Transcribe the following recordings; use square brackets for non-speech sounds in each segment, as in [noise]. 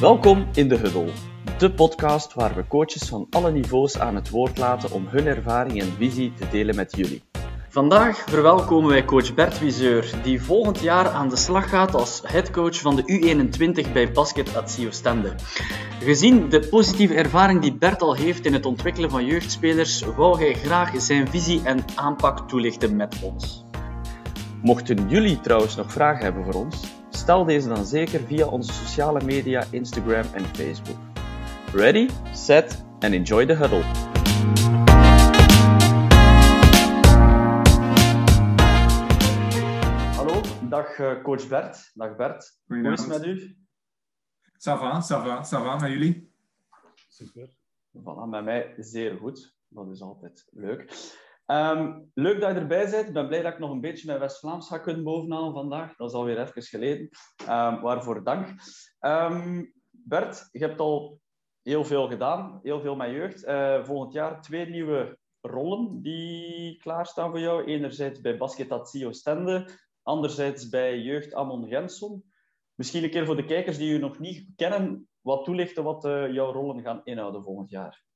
Welkom in de Huddle, de podcast waar we coaches van alle niveaus aan het woord laten om hun ervaring en visie te delen met jullie. Vandaag verwelkomen wij coach Bert Wiseur, die volgend jaar aan de slag gaat als headcoach van de U21 bij Basket at Stende. Gezien de positieve ervaring die Bert al heeft in het ontwikkelen van jeugdspelers, wou hij graag zijn visie en aanpak toelichten met ons. Mochten jullie trouwens nog vragen hebben voor ons, stel deze dan zeker via onze sociale media, Instagram en Facebook. Ready, set and enjoy the huddle. Hallo, dag eh, coach Bert. Dag Bert. Hoe is het met u? Ça va, ça va, ça va, met jullie? Super. Voilà, met mij zeer goed. Dat is altijd leuk. Ehm, leuk dat je erbij bent. Ik ben blij dat ik nog een beetje mijn West-Vlaams ga kunnen bovenhalen vandaag. Dat is alweer even geleden. Um, waarvoor dank. Um, Bert, je hebt al heel veel gedaan. Heel veel met jeugd. Uh, volgend jaar twee nieuwe rollen die klaarstaan voor jou. Enerzijds bij Basket Atzio Stende. Anderzijds bij Jeugd Amon Genson. Misschien een keer voor de kijkers die je nog niet kennen, wat toelichten wat uh, jouw rollen gaan inhouden volgend jaar.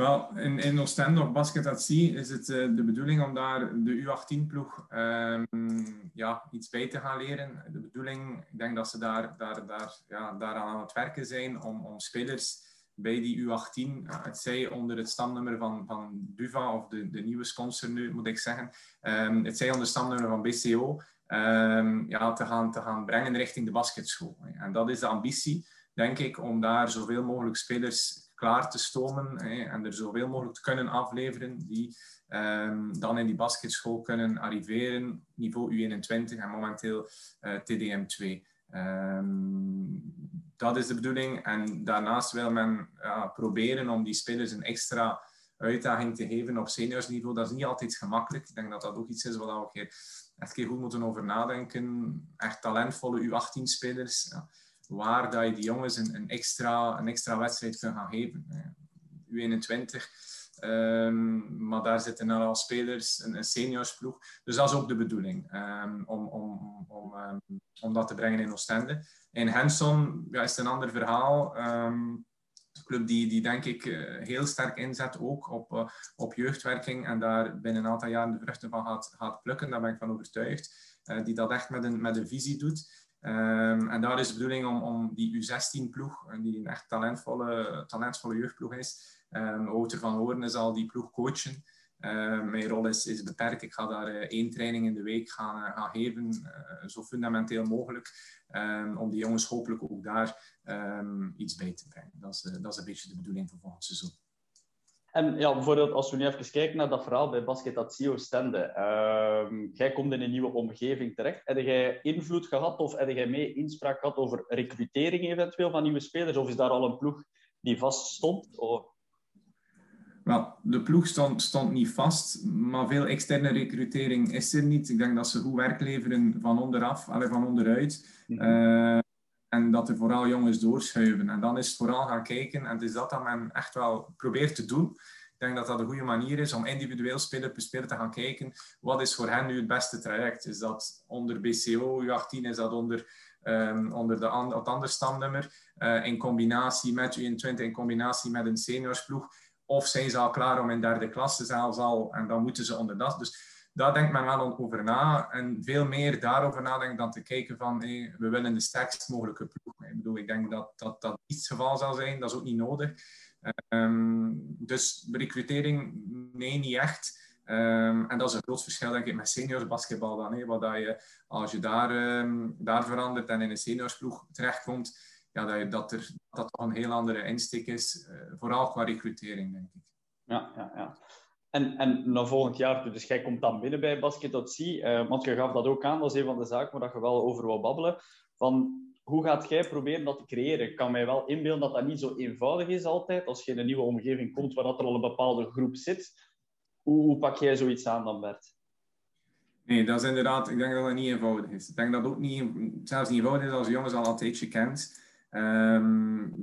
Wel, in, in Oostende op Basket at Sea is het uh, de bedoeling om daar de U18-ploeg um, ja, iets bij te gaan leren. De bedoeling, ik denk dat ze daar, daar, daar, ja, daar aan het werken zijn om, om spelers bij die U18, het zij onder het stamnummer van, van Duva of de, de nieuwe sponsor nu, moet ik zeggen, um, het zij onder het stamnummer van BCO, um, ja, te, gaan, te gaan brengen richting de basketschool. En dat is de ambitie, denk ik, om daar zoveel mogelijk spelers klaar te stomen hè, en er zoveel mogelijk te kunnen afleveren die um, dan in die basketschool kunnen arriveren, niveau U21 en momenteel uh, TDM2. Um, dat is de bedoeling. En daarnaast wil men proberen om die spelers een extra uitdaging te geven op seniorsniveau. Dat is niet altijd gemakkelijk. Ik denk dat dat ook iets is waar we echt goed moeten over nadenken. Echt talentvolle U18-spelers. Ja waar dat je die jongens een, een, extra, een extra wedstrijd kunt gaan geven. U21. Um, maar daar zitten al spelers, een, een seniorsploeg. Dus dat is ook de bedoeling, um, om, om, om, um, om dat te brengen in Oostende. In Henson ja, is het een ander verhaal. een club die, die denk ik uh, heel sterk inzet ook op, uh, op jeugdwerking en daar binnen een aantal jaren de vruchten van gaat, gaat plukken. Daar ben ik van overtuigd. Uh, die dat echt met een, met een visie doet. Um, en daar is de bedoeling om, om die U16-ploeg, die een echt talentvolle, talentvolle jeugdploeg is, um, Wouter van Hoorn zal die ploeg coachen. Uh, mijn rol is, is beperkt. Ik ga daar uh, één training in de week gaan, uh, gaan geven, eh, zo fundamenteel mogelijk, om die jongens hopelijk ook daar iets bij te brengen. Dat is, dat is een beetje de bedoeling voor volgend seizoen. En ja, bijvoorbeeld als we nu even kijken naar dat verhaal bij Basket Atzio Stende. Uh, jij komt in een nieuwe omgeving terecht. Heb jij invloed gehad of heb jij mee inspraak gehad over recrutering eventueel van nieuwe spelers? Of is daar al een ploeg die vast stond? Of... Wel, de ploeg stond, stond niet vast, maar veel externe recrutering is er niet. Ik denk dat ze goed werk leveren van onderaf, alleen van onderuit. Mm -hmm. uh, en dat er vooral jongens doorschuiven. En dan is het vooral gaan kijken. En het is dat dat men echt wel probeert te doen. Ik denk dat dat een goede manier is om individueel speler per speler te gaan kijken. Wat is voor hen nu het beste traject? Is dat onder BCO U18? Is dat onder, um, onder de het andere stamnummer? Uh, in combinatie met U21, in combinatie met een seniorsploeg? Of zijn ze al klaar om in derde klasse zelfs al? En dan moeten ze onder dat. Dus daar denkt men wel over na. En veel meer daarover nadenken dan te kijken van hey, we willen de sterkst mogelijke ploeg. Ik bedoel, ik denk dat dat, dat niet het geval zal zijn. Dat is ook niet nodig. Um, dus recrutering, nee, niet echt. Um, en dat is een groot verschil, denk ik, met seniors basketbal dan. Hè, wat dat je, als je daar, um, daar verandert en in een seniorsploeg terechtkomt, ja, dat, je, dat, er, dat toch een heel andere insteek is. Uh, vooral qua recrutering, denk ik. Ja, ja, ja. En, en naar volgend jaar, dus jij komt dan binnen bij Basket.c, uh, want je gaf dat ook aan, dat is een van de zaken waar je wel over wil babbelen. Van, hoe gaat jij proberen dat te creëren? Ik kan mij wel inbeelden dat dat niet zo eenvoudig is altijd, als je in een nieuwe omgeving komt waar dat er al een bepaalde groep zit. Hoe, hoe pak jij zoiets aan dan, Bert? Nee, dat is inderdaad, ik denk dat dat niet eenvoudig is. Ik denk dat het ook niet, zelfs niet eenvoudig is als jongens al een tijdje kent. Um,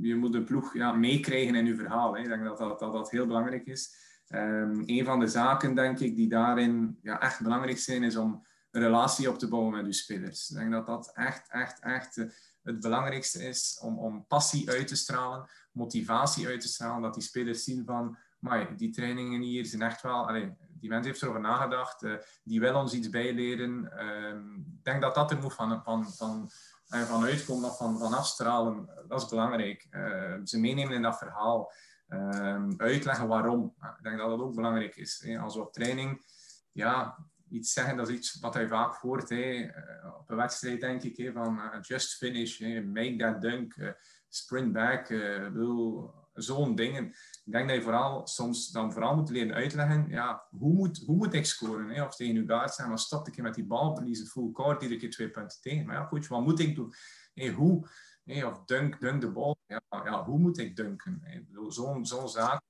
je moet de ploeg ja, meekrijgen in je verhaal. Hè. Ik denk dat dat, dat dat heel belangrijk is. Um, een van de zaken, denk ik, die daarin ja, echt belangrijk zijn, is om een relatie op te bouwen met uw spelers. Ik denk dat dat echt, echt, echt het belangrijkste is om, om passie uit te stralen, motivatie uit te stralen, dat die spelers zien van, maar die trainingen hier zijn echt wel, die mens heeft erover nagedacht, uh, die wil ons iets bijleren. Ehm, ik denk dat dat er moet van, van, van, van uitkomen, van, van afstralen. Dat is belangrijk. Uh, ze meenemen in dat verhaal. Ehm, uitleggen waarom. Ik denk dat dat ook belangrijk is. Hè. Als we op training ja, iets zeggen, dat is iets wat hij vaak hoort. Hè. op een wedstrijd denk ik, van just finish, make that dunk, sprint back. Zo'n dingen ik denk dat je vooral soms dan vooral moet leren uitleggen, ja, hoe, moet, hoe moet ik scoren? Hè? Of tegen je guard zijn, maar stop ik met die bal, verlies full court, iedere keer twee punten tegen. Maar ja, coach, wat moet ik doen? Hoe? Of dunk, dunk de bal. Ja, ja, hoe moet ik dunken? Zo'n zo zaak.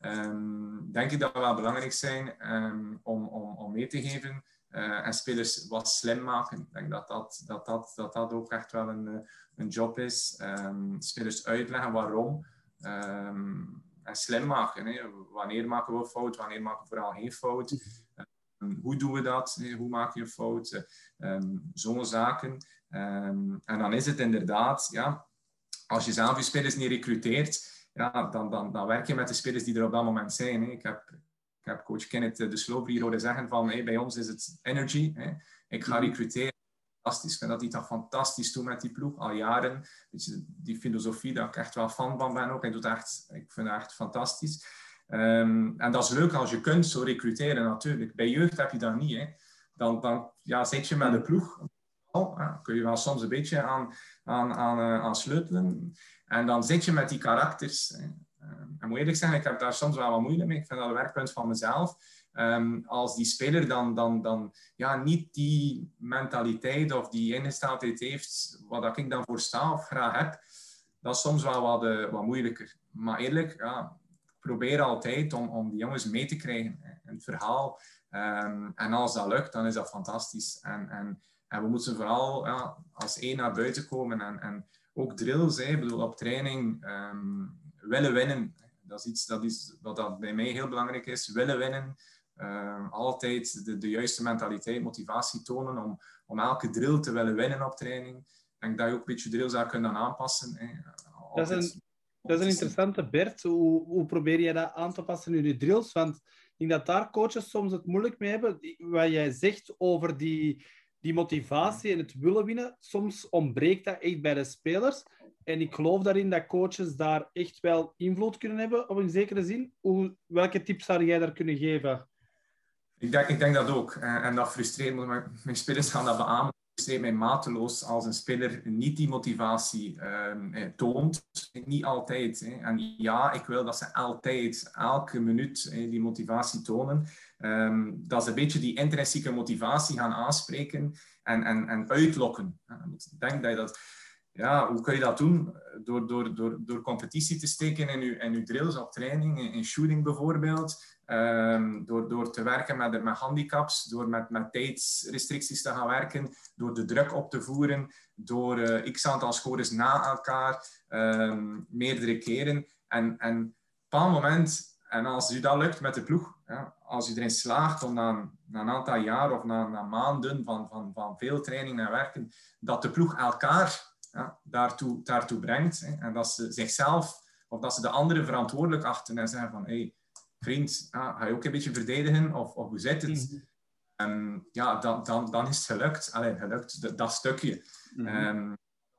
Um, denk ik dat wel belangrijk zijn um, om, om, om mee te geven. Uh, en spelers wat slim maken. Ik denk dat dat, dat, dat, dat, dat ook echt wel een, eh, een job is. Um, spelers uitleggen waarom. Um, en slim maken. Hè. Wanneer maken we fout, wanneer maken we vooral geen fout? Um, hoe doen we dat? Hoe maak je een fout? Zo'n zaken. Um, en dan is het inderdaad, ja, als je zelf je spelers niet recruteert, ja, dan, dan, dan werk je met de spelers die er op dat moment zijn. Hè. Ik, heb, ik heb coach Kenneth eh, de Slover hier horen zeggen van hey, bij ons is het energy. Hè. Ik ga mhm. recruteren fantastisch. Ik vind dat hij dat fantastisch doet met die ploeg, al jaren. je, die filosofie, daar ik echt wel fan van ben ook. Hij doet echt, ik vind het echt fantastisch. Um, en dat is leuk als je kunt zo recruteren natuurlijk. Bij jeugd heb je dat niet. Hè. Dan, dan ja, zit je met de ploeg. Ja, kun je wel soms een beetje aan, aan, aan, uh, aan sleutelen. En dan zit je met die karakters. Um, en moet eerlijk zeggen, ik heb daar soms wel wat moeite mee. Ik vind dat een werkpunt van mezelf. Um, als die speler dan, dan, dan ja, niet die mentaliteit of die ingesteldheid heeft, wat ik dan voor sta of graag heb, dat is soms wel wat, uh, wat moeilijker. Maar eerlijk, ja, ik probeer altijd om, om die jongens mee te krijgen in het verhaal. Um, en als dat lukt, dan is dat fantastisch. En, en, en we moeten vooral ja, als één naar buiten komen. En, en ook drills, hè, bedoel, op training um, willen winnen. Dat is iets dat, is, wat dat bij mij heel belangrijk is. Willen winnen. Ehm, altijd de, de, juiste mentaliteit, motivatie tonen om, om elke drill te willen winnen op training. Ik denk dat je ook een beetje drills zou kunnen aanpassen. Hè. Dat, is een, dat is een interessante, Bert. Hoe, hoe probeer je dat aan te passen in je drills? Want ik denk dat daar coaches soms het moeilijk mee hebben. Wat jij zegt over die, die motivatie en het willen winnen, soms ontbreekt dat echt bij de spelers. En ik geloof daarin dat coaches daar echt wel invloed kunnen hebben, op een zekere zin. Hoe, welke tips zou jij daar kunnen geven? Ik denk, ik denk dat ook. En, en dat frustreert me. Mijn spelers gaan dat beamen. Het frustreert mij mateloos als een speler niet die motivatie um, toont. Niet altijd. Hè. En ja, ik wil dat ze altijd, elke minuut die motivatie tonen. Um, dat ze een beetje die intrinsieke motivatie gaan aanspreken en, en, en uitlokken. Ik denk dat je dat ja, hoe kun je dat doen? Door, door, door, door competitie te steken in je, in uw drills op training, in, in shooting bijvoorbeeld. Um, door, door te werken met, met handicaps, door met, met tijdsrestricties te gaan werken, door de druk op te voeren, door uh, x aantal scores na elkaar, um, meerdere keren. En, en op een bepaald moment, en als u dat lukt met de ploeg, ja, als u erin slaagt om na, na een aantal jaar of na, na maanden van, van, van veel training en werken, dat de ploeg elkaar ja, daartoe, daartoe brengt. Hè, en dat ze zichzelf, of dat ze de anderen verantwoordelijk achten en zeggen van, hey, vriend, ga je ook een beetje verdedigen? Of, of hoe zit het? Mm ja, dan, dan, dan is het gelukt. Allee, gelukt, dat, dat stukje. Mm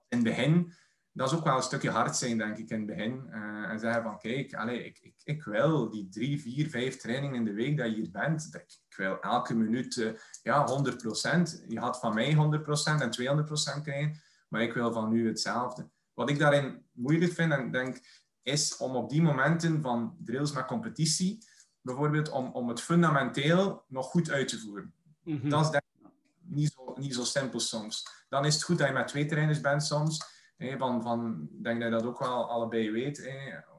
in het begin, dat is ook wel een stukje hard zijn, denk ik, in het begin. Uh, en zeggen van, kijk, allee, ik, ik, ik wil die drie, vier, vijf trainingen in de week dat je hier bent. Ik, ik wil elke minuut, uh, ja, 100% Je had van mij 100% en 200% krijgen. Maar ik wil van u hetzelfde. Wat ik daarin moeilijk vind en denk, is om op die momenten van drills met competitie, bijvoorbeeld, om, om het fundamenteel nog goed uit te voeren. Mhm. Dat is denk ik niet zo, niet zo simpel soms. Dan is het goed dat je met twee trainers bent soms. Van, van, ik denk dat je dat ook wel allebei weet.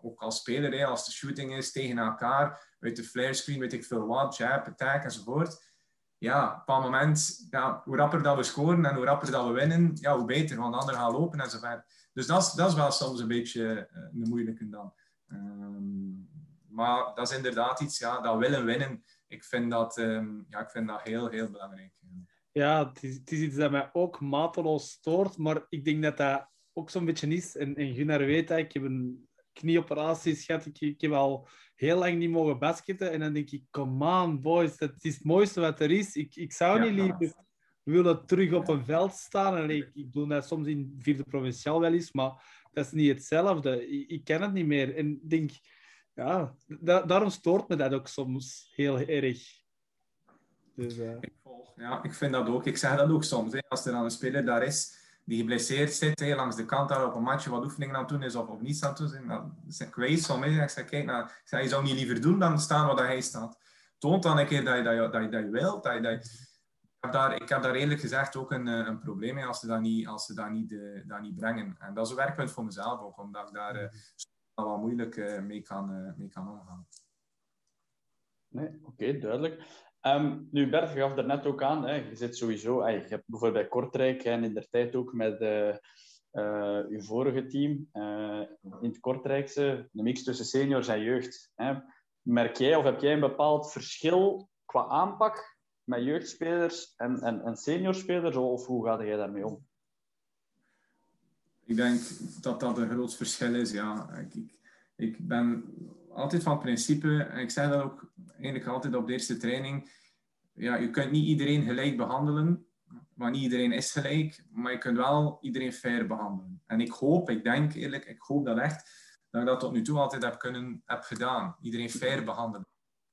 Ook als speler, als de shooting is tegen elkaar, uit de flare screen, weet ik veel wat, jab, attack enzovoort ja, op een moment, ja, hoe rapper dat we scoren en hoe rapper dat we winnen, ja, hoe beter, want de gaan lopen en zo verder. Dus dat is, dat is wel soms een beetje uh, een moeilijke dan. Um, maar dat is inderdaad iets, ja, dat willen winnen. Ik vind dat, um, ja, ik vind dat heel, heel belangrijk. Ja, het is, iets dat mij ook mateloos stoort, maar ik denk dat dat ook zo'n beetje is, en, en Gunnar weet dat, ik heb een knieoperatie gehad, ik, ik heb al heel lang niet mogen basketten. En dan denk ik, come on boys, dat is het mooiste wat er is. Ik, ik zou niet liever willen terug op een veld staan. En ik, ik doe dat soms in vierde provinciaal wel eens, maar dat is niet hetzelfde. Ik, ik ken het niet meer. En denk, ja, da daarom stoort me dat ook soms heel erg. Dus, uh... ik, ja, ik vind dat ook. Ik zeg dat ook soms. Hè. Als er dan een speler daar is die geblesseerd zit, langs de kant daar op een matje wat oefeningen aan het doen is of, of niets aan het doen is, dan zeg ik wijs van mij. Ik zeg, kijk, nou, ik zeg, je zou niet liever doen dan staan waar hij staat. Toont dan een keer dat je dat, je, dat, je, dat je wilt. Dat je, dat je, ik heb, daar, ik heb daar eerlijk gezegd ook een, eh, een probleem mee als ze dat niet, als ze dat niet, uh, dat niet brengen. En dat is een werkpunt voor mezelf ook, omdat ik daar uh, wat moeilijk uh, mee, kan, mee kan omgaan. Nee, oké, okay, duidelijk. Um, nu, Bert, gaf er net ook aan, hè, je zit sowieso, je hebt bijvoorbeeld bij Kortrijk en in de tijd ook met uh, uh, je vorige team uh, in het Kortrijkse, de mix tussen seniors en jeugd. Hè. Merk jij of heb jij een bepaald verschil qua aanpak met jeugdspelers en, en, en seniorspelers, of hoe ga jij daarmee om? Ik denk dat dat een groot verschil is, ja. Ik, ik ben altijd van principe, en ik zeg dat ook eigenlijk altijd op de eerste training, ja, je kunt niet iedereen gelijk behandelen, maar niet iedereen is gelijk, maar je kunt wel iedereen fair behandelen. En ik hoop, ik denk eerlijk, ik hoop dat echt, dat ik dat tot nu toe altijd heb, kunnen, heb gedaan. Iedereen fair behandelen.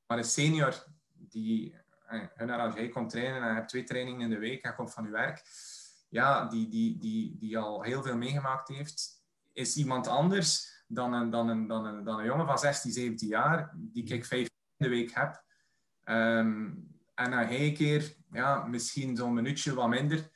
Maar een senior die, eh, als jij komt trainen en je hebt twee trainingen in de week en komt van je werk, ja, die, die, die, die al heel veel meegemaakt heeft, is iemand anders dan een, dan een, dan een, dan een jongen van 16, 17 jaar, die ik vijf in de week heb. Um, en na een keer, ja, misschien zo'n minuutje wat minder.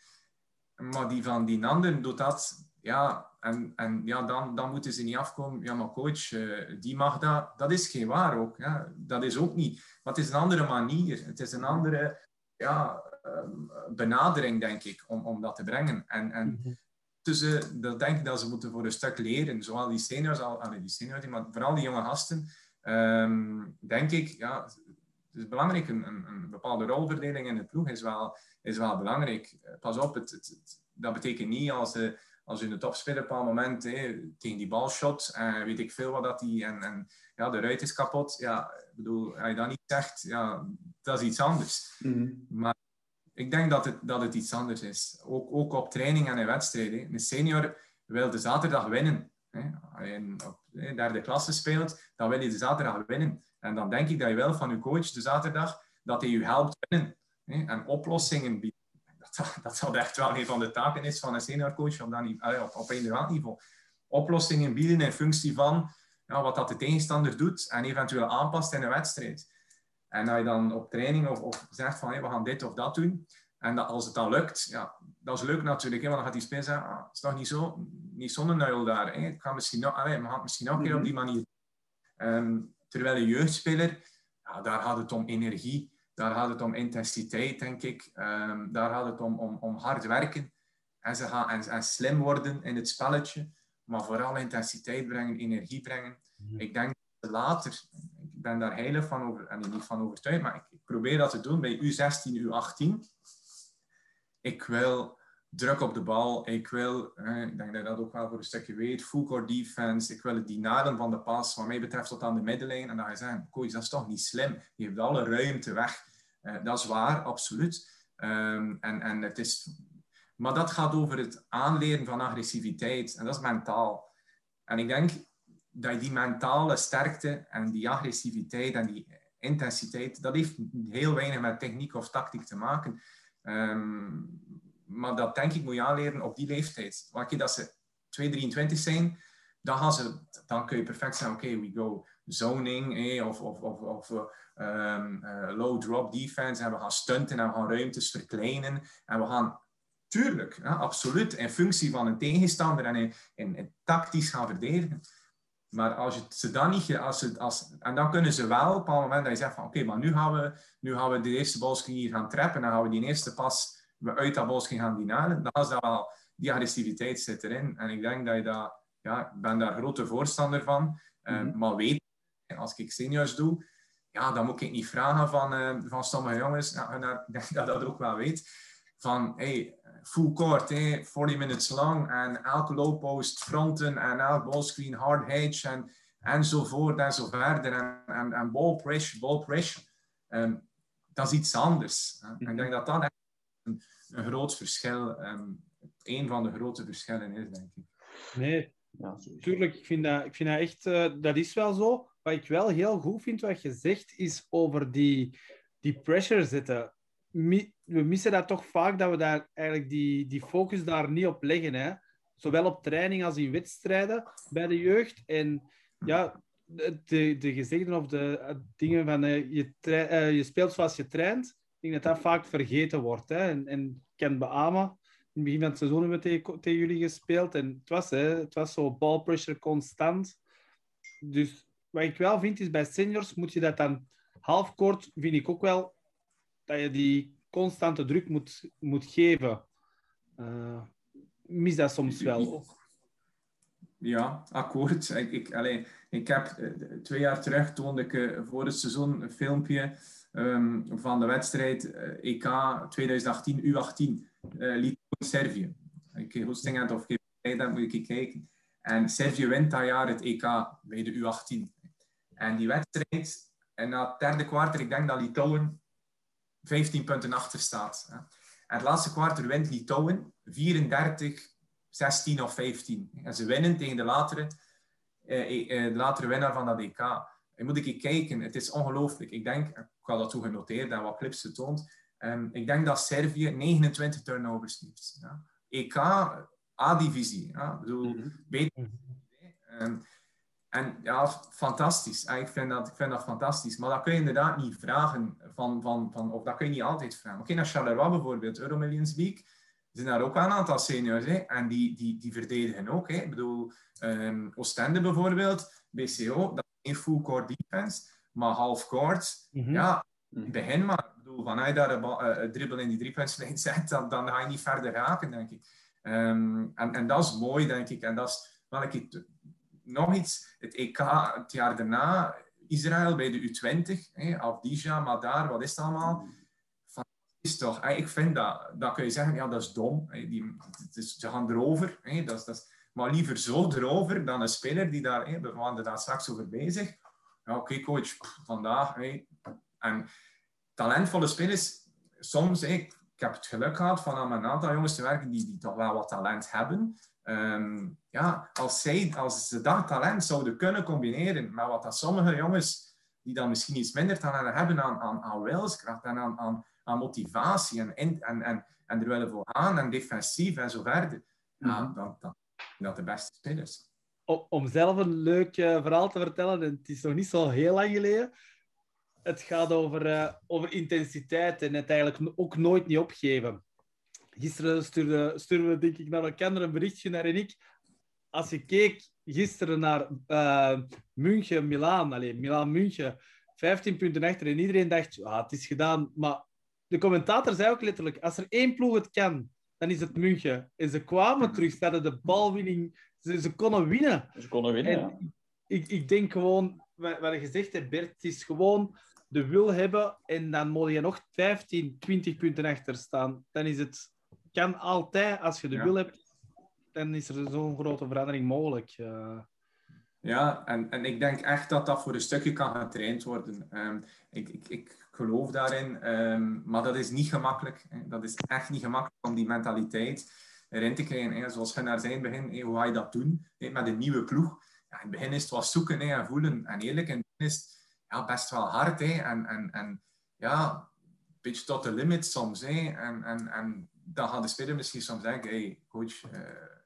Maar die van die ander doet dat, ja, en, en ja, dan, dan moeten ze niet afkomen. Ja, maar coach, uh, die mag dat. Dat is geen waar ook. Ja. Dat is ook niet. Maar het is een andere manier. Het is een andere ja, um, benadering, denk ik, om, om dat te brengen. En, en uh, dat denk ik dat ze moeten voor een stuk leren. Zowel die seniors, al, die seniors maar vooral die jonge gasten. Um, denk ik, ja, het is belangrijk. Een, een, een, bepaalde rolverdeling in de ploeg is wel, is wel belangrijk. Eh, pas op, het, het, dat betekent niet als, uh, als je in de topspeler op een moment hey, tegen die bal shot, en weet ik veel wat dat die, en, en ja, de ruit is kapot. Ja, ik bedoel, als je dat niet zegt, ja, dat is iets anders. Mm -hmm. Maar ik denk dat het, dat het iets anders is. Ook, ook op training en in wedstrijden. Een senior wil de zaterdag winnen. Als je op derde klasse speelt, dan wil je de zaterdag winnen. En dan denk ik dat je wel van je coach de zaterdag dat hij je helpt winnen. En oplossingen bieden. Dat, dat echt wel een van de taken is van een seniorcoach op, dat, op, op een niveau. Oplossingen bieden in functie van ja, wat dat de tegenstander doet en eventueel aanpast in een wedstrijd. En als je dan op training of, of zegt van hey, we gaan dit of dat doen, en dat, als het dan lukt, ja, dat is leuk natuurlijk, hè, want dan gaat die speler zeggen, ah, het is nog niet, zo, niet zonder nuil daar. Hè. Ik ga misschien nog, allez, we gaan het misschien nog een keer op die manier. Um, terwijl een jeugdspeler, ja, daar gaat het om energie, daar gaat het om intensiteit, denk ik. Um, daar gaat het om, om, om hard werken en, ze gaan, en, en slim worden in het spelletje, maar vooral intensiteit brengen, energie brengen. Ik denk dat later, ben daar heilig van over, en niet van overtuigd, maar ik, probeer dat te doen bij U16, U18 ik wil druk op de bal. Ik wil, ik denk dat je dat ook wel voor een stukje weet, full court defense. Ik wil het dynaren van de pas, wat mij betreft, tot aan de middenlijn. En dan ga je zeggen, coach, dat is toch niet slim. Je hebt alle ruimte weg. Uh, dat is waar, absoluut. Um, en, en het is... Maar dat gaat over het aanleren van agressiviteit. En dat is mentaal. En ik denk dat je die mentale sterkte en die agressiviteit en die intensiteit, dat heeft heel weinig met techniek of tactiek te maken. Um, maar dat denk ik moet je aanleren op die leeftijd. Wanneer dat ze 2, 23 zijn, dan, gaan ze, dan kun je perfect zeggen, oké, okay, we go zoning eh, of, of, of, of um, uh, low drop defense en we gaan stunten en we gaan ruimtes verkleinen en we gaan, tuurlijk, absoluut, in functie van een tegenstander en in tactisch gaan verdedigen. Maar als je ze dan niet... Als ze, als, en dan kunnen ze wel op een moment dat je zegt van oké, maar nu gaan, we, nu gaan we de eerste balsking hier gaan trappen en dan gaan we die eerste pas we uit dat balsking gaan dinalen. Dan is dat wel... Die agressiviteit zit erin. En ik denk dat je dat... Ja, ik ben daar grote voorstander van. Mm -hmm. maar weet, als ik seniors doe, ja, dan moet ik niet vragen van, uh, van sommige jongens. [laughs] Ik denk dat dat ook wel weet van hey, full court, hey, 40 minutes lang en elke low post fronten en elk ballscreen hard hedge en, enzovoort en zo verder en, en, en ball pressure, ball pressure. Um, dat is iets anders. Hè. En ik denk dat dat een, een groot verschil, um, een van de grote verschillen is, denk ik. Nee, ja, tuurlijk, ik vind dat, ik vind dat echt, uh, dat is wel zo. Wat ik wel heel goed vind, wat je zegt, is over die, die pressure zetten. We missen dat toch vaak, dat we daar eigenlijk die, die focus daar niet op leggen. Hè? Zowel op training als in wedstrijden bij de jeugd. En ja, de, de gezegden of de uh, dingen van uh, je, uh, je speelt zoals je traint, ik denk dat dat vaak vergeten wordt. Hè? En, en ik kan beamen, in het begin van het seizoen hebben we tegen, tegen jullie gespeeld en het was, hè, het was zo ball pressure constant. Dus wat ik wel vind is bij seniors moet je dat dan halfkort, vind ik ook wel, dat je die constante druk moet, moet geven. Uh, mis dat soms wel Ja, akkoord. Ik, ik, allez, ik heb uh, twee jaar terug toonde ik uh, voor het seizoen een filmpje um, van de wedstrijd EK 2018 U18 Litouwen-Servië. Ik hosting het of ik dat moet ik kijken. En Servië wint dat jaar het EK bij de U18. En die wedstrijd, en na het derde kwartier, ik denk dat Litouwen 15 punten achter staat. Hè. En het laatste kwartier wint Litouwen 34, 16 of 15. En ze winnen tegen de latere, eh, eh, de latere winnaar van dat EK. En moet ik kijken, het is ongelooflijk. Ik denk, ik had dat toen genoteerd en wat clips getoond. Um, ik denk dat Servië 29 turnovers heeft. Ja. EK, A-divisie. Ja. Ik bedoel, -hmm. beter. En ja, fantastisch. Ik vind, dat, ik vind dat fantastisch. Maar dat kun je inderdaad niet vragen. Van, van, van, of dat kun je niet altijd vragen. Oké, naar Charleroi bijvoorbeeld, Euromillions League. Er zijn daar ook een aantal seniors. Hè? En die, die, die verdedigen ook. Hè? Ik bedoel, um, Oostende bijvoorbeeld, BCO, dat is geen full court defense. Maar half court, mm -hmm. ja, begin maar. Ik bedoel, van hij daar een, een dribbel in die driepuntslijn [laughs] zet, dan, dan ga je niet verder raken, denk ik. Um, en, en dat is mooi, denk ik. En dat is welke nog iets, het EK het jaar daarna, Israël bij de U20, hè, Afdija, Madar, wat is het allemaal? Fantastisch toch? Ik vind dat, dat kun je zeggen, ja, dat is dom. Die, ze gaan erover. Dat dat is, maar liever zo erover dan een speler die daar, hè, daar straks over bezig. Ja, oké, coach, vandaag. En talentvolle spelers, soms, ik heb het geluk gehad van aan een aantal jongens te werken die, die toch wel wat talent hebben. Um, ja, als, zij, als ze dat talent zouden kunnen combineren met wat dat sommige jongens, die dan misschien iets minder talent hebben aan, aan, aan wilskracht en aan, aan, aan motivatie en, en, en, en er willen voor aan en defensief en zo verder, ja, mm dan, dan dat de beste spelers. Om, om zelf een leuk uh, verhaal te vertellen, en het is nog niet zo heel lang geleden, het gaat over, uh, over intensiteit en het eigenlijk ook nooit niet opgeven. Gisteren stuurden stuurde we, denk ik, naar elkaar een berichtje naar en ik. Als je keek gisteren naar uh, München, Milaan, alleen Milaan-München, 15 punten achter en iedereen dacht, ah, het is gedaan. Maar de commentator zei ook letterlijk, als er één ploeg het kan, dan is het München. En ze kwamen terug, ze hadden de balwinning, ze, ze konden winnen. Ze konden winnen, en ja. ik, ik denk gewoon, wat, wat je gezegd hebt, Bert, het is gewoon de wil hebben en dan moet je nog 15, 20 punten achter staan. Dan is het kan altijd, als je de ja. wil hebt, dan is er zo'n grote verandering mogelijk. Uh... Ja, en, en ik denk echt dat dat voor een stukje kan getraind worden. Um, ik, ik, ik geloof daarin, um, maar dat is niet gemakkelijk. Dat is echt niet gemakkelijk om die mentaliteit erin te krijgen. Zoals je naar zijn begin, hè, hoe ga je dat doen met een nieuwe ploeg? Ja, in het begin is het wat zoeken hè, en voelen. En eerlijk, in het begin is het ja, best wel hard. Hè. En, en, en ja, een beetje tot de limit soms. Hè. En, en, en dan gaan de spelers misschien soms denken, hey, coach, uh,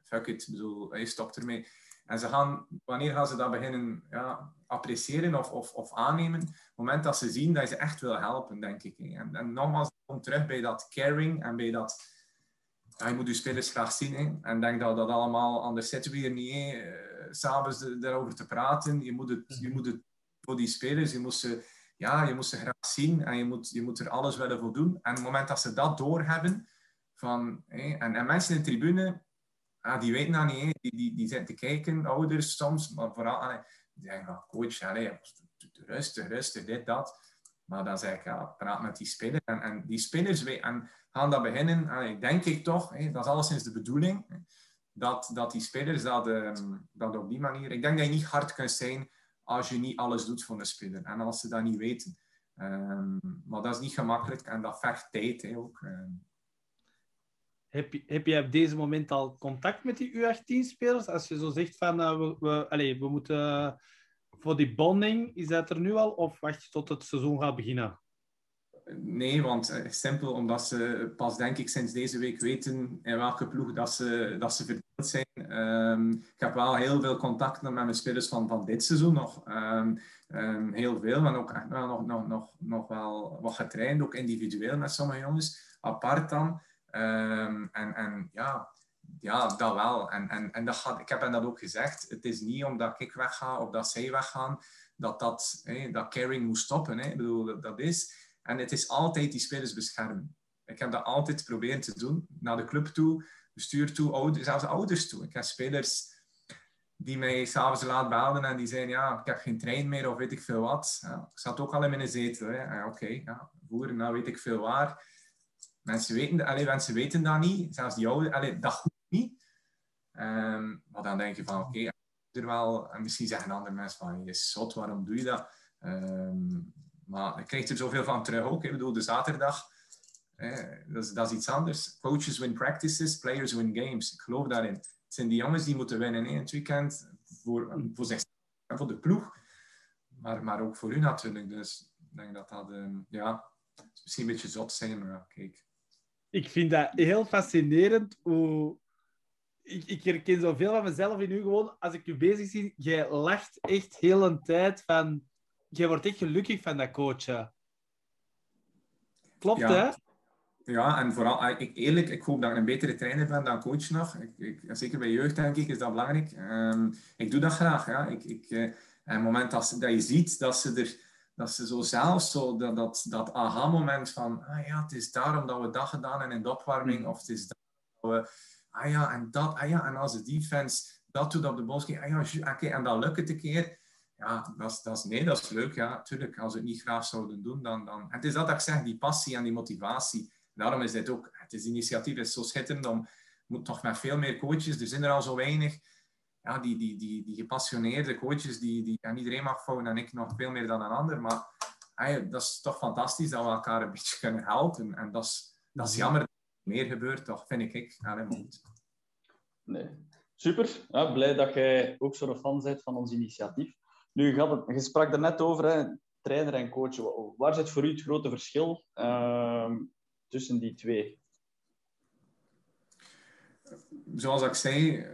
fuck it, bedoel, hey, stop ermee. En ze gaan, wanneer gaan ze dat beginnen ja, appreciëren of, of, of aannemen? Op het moment dat ze zien dat je ze echt wil helpen, denk ik. En, en nogmaals, kom terug bij dat caring en bij dat... Je moet je spelers graag zien. En denk dat dat allemaal, anders zitten we hier niet, uh, s'avonds daarover te praten. Je moet, het, je moet het voor die spelers, je moet ze, ja, je moet ze graag zien en je moet, je moet er alles willen voor doen. En op het moment dat ze dat doorhebben, van, en, en mensen in de tribune, ah, die weten dat niet, die, die, die zitten te kijken, ouders soms, maar vooral, allee, die zeggen, oh, coach, allee, rustig, rustig, dit, dat. Maar dan zeg ik, praat met die spelers. En, en die spelers en gaan dat beginnen, en denk ik toch, dat is alleszins de bedoeling, dat, dat die spelers dat, ehm, dat op die manier... Ik denk dat je niet hard kunt zijn als je niet alles doet voor een speler. En als ze dat niet weten. Um, maar dat is niet gemakkelijk en dat vergt tijd ook. Ehm. Heb je, heb op deze moment al contact met die U18-spelers? Als je zo zegt van uh, we, we, allez, we moeten voor die bonding, is dat er nu al of wacht je tot het seizoen gaat beginnen? Nee, want uh, simpel omdat ze pas denk ik sinds deze week weten in welke ploeg dat ze, dat ze verdeeld zijn. Um, ik heb wel heel veel contact met mijn spelers van, van dit seizoen nog. Um, um, heel veel, maar ook echt wel nog, nog, nog, nog wel wat getraind, ook individueel met sommige jongens, apart dan. En, en ja, ja, dat wel. En, en, en dat ik heb hen dat ook gezegd. Het is niet omdat ik wegga of dat zij weggaan, dat dat, dat caring moet stoppen. Ik bedoel, dat is... En het is altijd die spelers beschermen. Ik heb dat altijd proberen te doen. Naar de club toe, bestuur toe, zelfs ouders toe. Ik heb spelers die mij s'avonds laat belden en die zeiden, ja, ik heb geen trein meer of weet ik veel wat. Ja, ik zat ook al in mijn zetel. Oké, okay, ja, nou weet ik veel waar. Mensen weten, allee, mensen weten dat niet. Zelfs die ouders, allee, dat goed niet. Um, maar dan denk je van, oké, er wel... En misschien zeggen andere mensen van, je zot, waarom doe je dat? Um, maar je krijgt er zoveel van terug ook. Ik bedoel, de zaterdag, dat, is, dat, is, iets anders. Coaches win practices, players win games. Ik geloof daarin. Het zijn die jongens die moeten winnen in het weekend voor, voor zichzelf en voor de ploeg. Maar, maar ook voor u natuurlijk. Dus ik denk dat dat, um, ja, misschien een beetje zot zijn, maar kijk. Ik vind dat heel fascinerend hoe... Ik, ik herken zoveel van mezelf in u gewoon. Als ik u bezig zie, jij lacht echt heel een tijd van jij wordt echt gelukkig van dat coachen. Klopt, hè? Ja, en vooral, ah, ik, eerlijk, ik hoop dat ik een betere trainer ben dan coach nog. Ik, ik, zeker bij jeugd, denk ik, is dat belangrijk. Um, ik doe dat graag, ja. Ik, ik, uh, en het moment dat, dat je ziet dat ze er dat ze zo zelf zo dat, dat, dat aha-moment van, ah ja, het is daarom dat we dat gedaan hebben in de opwarming, mm. of het is daarom dat we, ah ja, en dat, ah ja, en als de defense dat doet op de bos, ah ja, okay, en dat lukt het een keer, ja, dat is, dat is, nee, dat is leuk. Ja, tuurlijk, als we het niet graag zouden doen, dan... dan... En het is dat dat ik zeg, die passie en die motivatie. Daarom is dit ook... Het is initiatief is zo schitterend om... moet toch met veel meer coaches. Er zijn er al zo weinig. Ja, die, die, die, die gepassioneerde coaches, die, die, en iedereen mag fouten en ik nog veel meer dan een ander. Maar hey, dat is toch fantastisch dat we elkaar een beetje kunnen helpen. En dat is, dat is jammer dat er meer gebeurt, toch, vind ik. Allee, Nee. Super. Ja, blij dat jij ook zo'n fan bent van ons initiatief. Nu, je sprak er net over, hè, trainer en coach. Waar zit voor u het grote verschil uh, tussen die twee? Zoals ik zei,